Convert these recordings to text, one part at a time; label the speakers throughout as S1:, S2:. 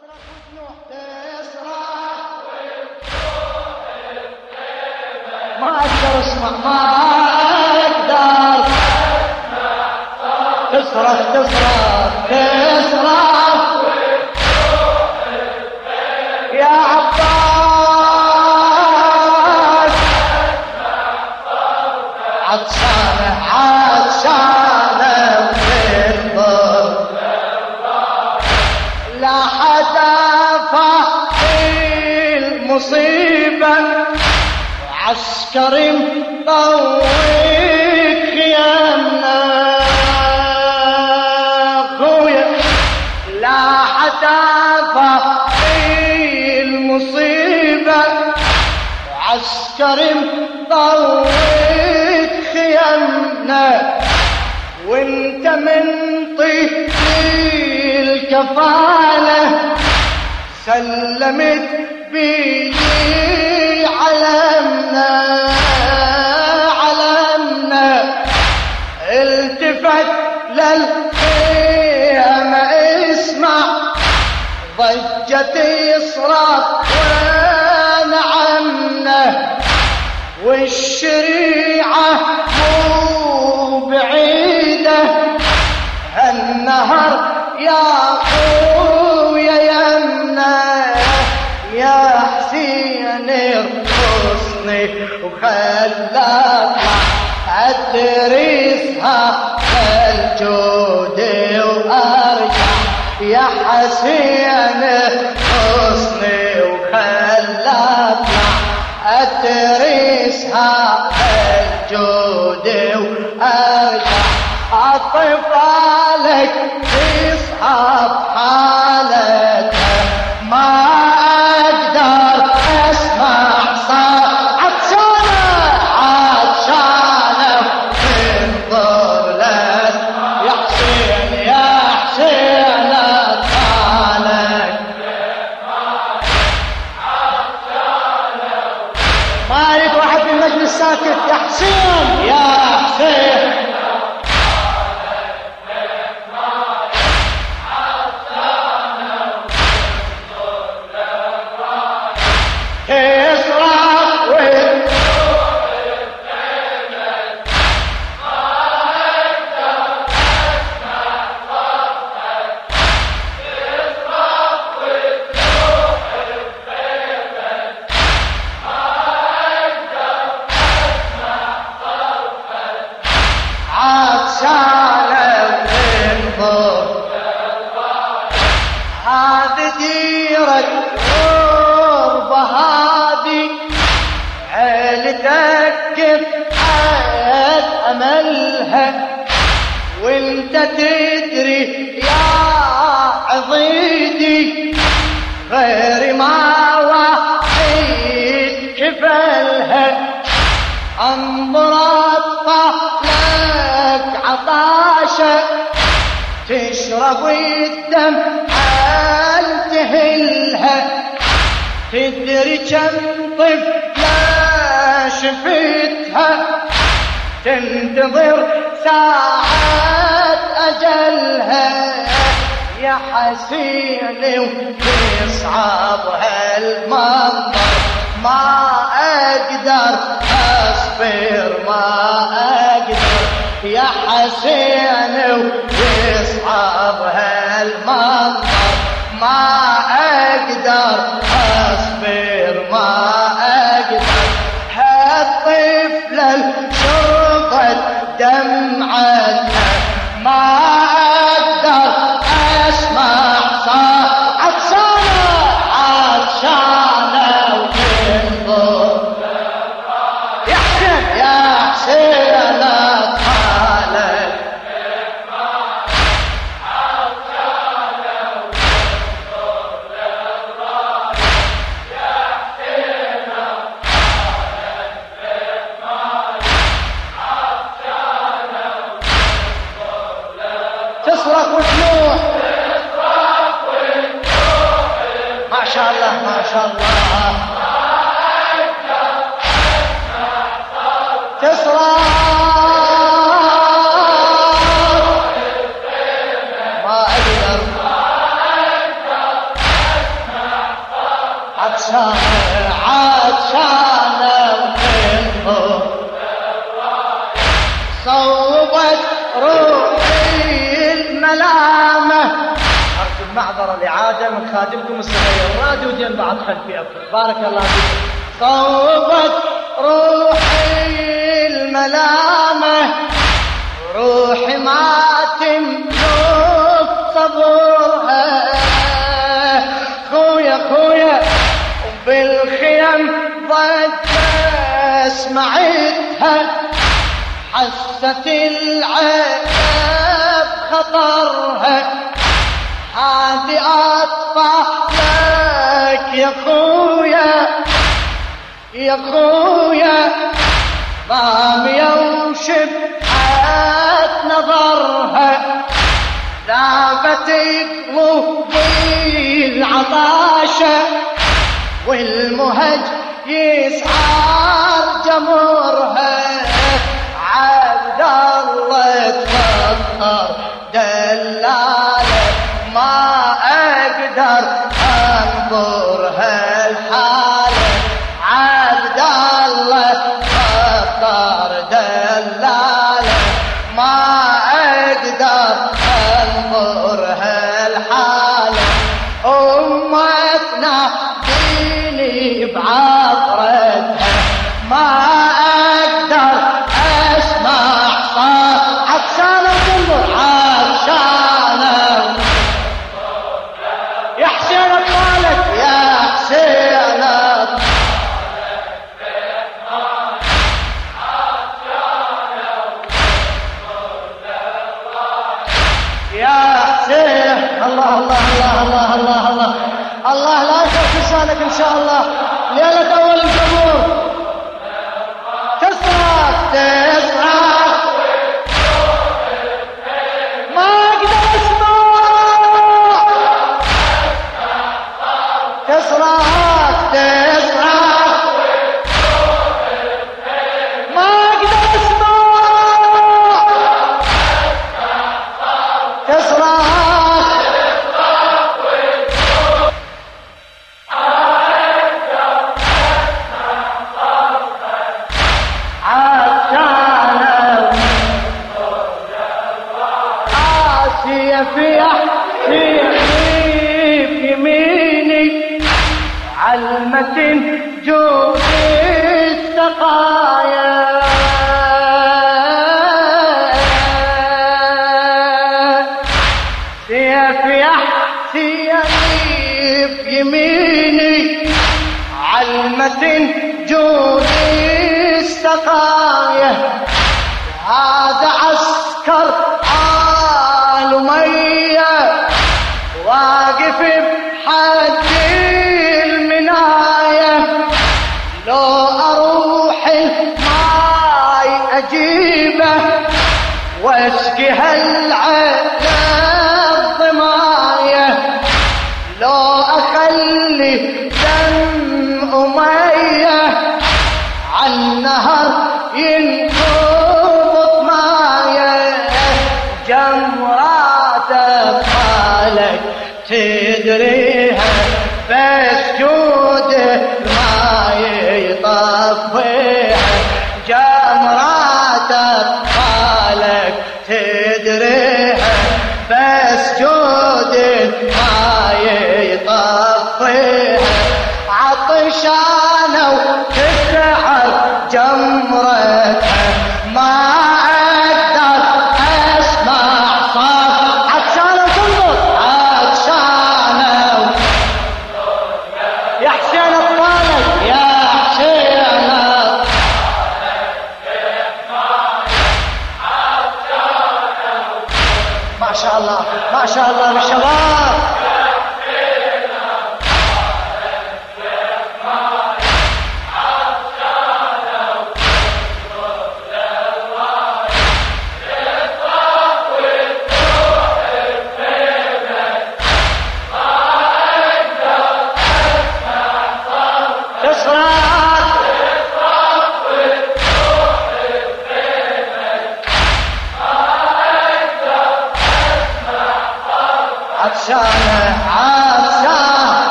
S1: ما أقدر اسمع ما أقدر تصرخ تصرخ تصرخ المصيبه عسكري مطوق خيامنا خويا لا حدا في المصيبة. عسكري مطوق خيامنا وانت من طيب الكفالة. سلمت بيدي علمنا علمنا التفت للخيام اسمع ضجة يصرخ ونعمنا والشريعة مو بعيدة. النهر يا وخلاك ادرسها الجود وأرجع يا حسين ارقصني وخلاك ادرسها الجود وأرجع أطفالك تصحى بحالتها ما وانت تدري يا عضيدي غير ما وحيد كفلها أنظر لك عطاشة تشرب الدم حال تهلها؟ تدري كم طفلة شفتها؟ تنتظر ساعة أجلها يا حسين وتصعب هالمنظر. ما أقدر أصبر ما أقدر يا حسين وتصعب هالمنظر. ما أقدر أصبر ما أقدر يا حسين أطفالك تصرخ وتنوح ما شاء الله ما شاء الله. معذرة الإعادة من خادمكم الصغير رادوا دين بعض خلفي أكثر بارك الله فيكم صوبت روحي الملامة. روحي ما تملك صبرها خويا خويا وبالخيم ضد سمعتها. حست العيب خطرها. هادي اطفح لك يا خويا يا خويا ضامية وشبحت نظرها. ذابت قلوبي العطاشة والمهج يسعر جمرها بعطرتها ما أقدر أسمع صوت عطشانة وتنظر عطشان يا حسين أطفالك يا حسين. يا حسين. الله الله الله الله الله الله, الله لا تنسانك إن شاء الله. ديني بعبرتها ما جوني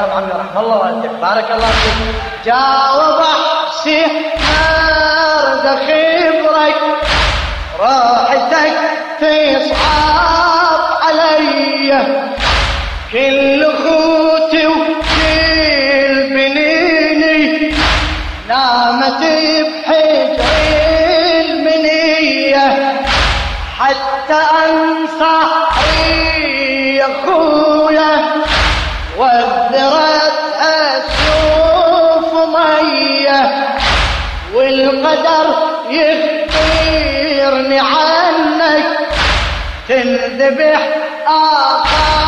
S1: يا عمي رحم الله والديك. بارك الله فيك. جاوب احسي مرد خبرك راحتك صعاب علي. كل اخوتي وكل بنيني نامت بحجر المنية. حتى انصح القدر يخبرني عنك تنذبح آخر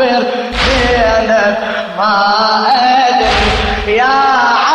S1: اعتبر زينب ما أدري. يا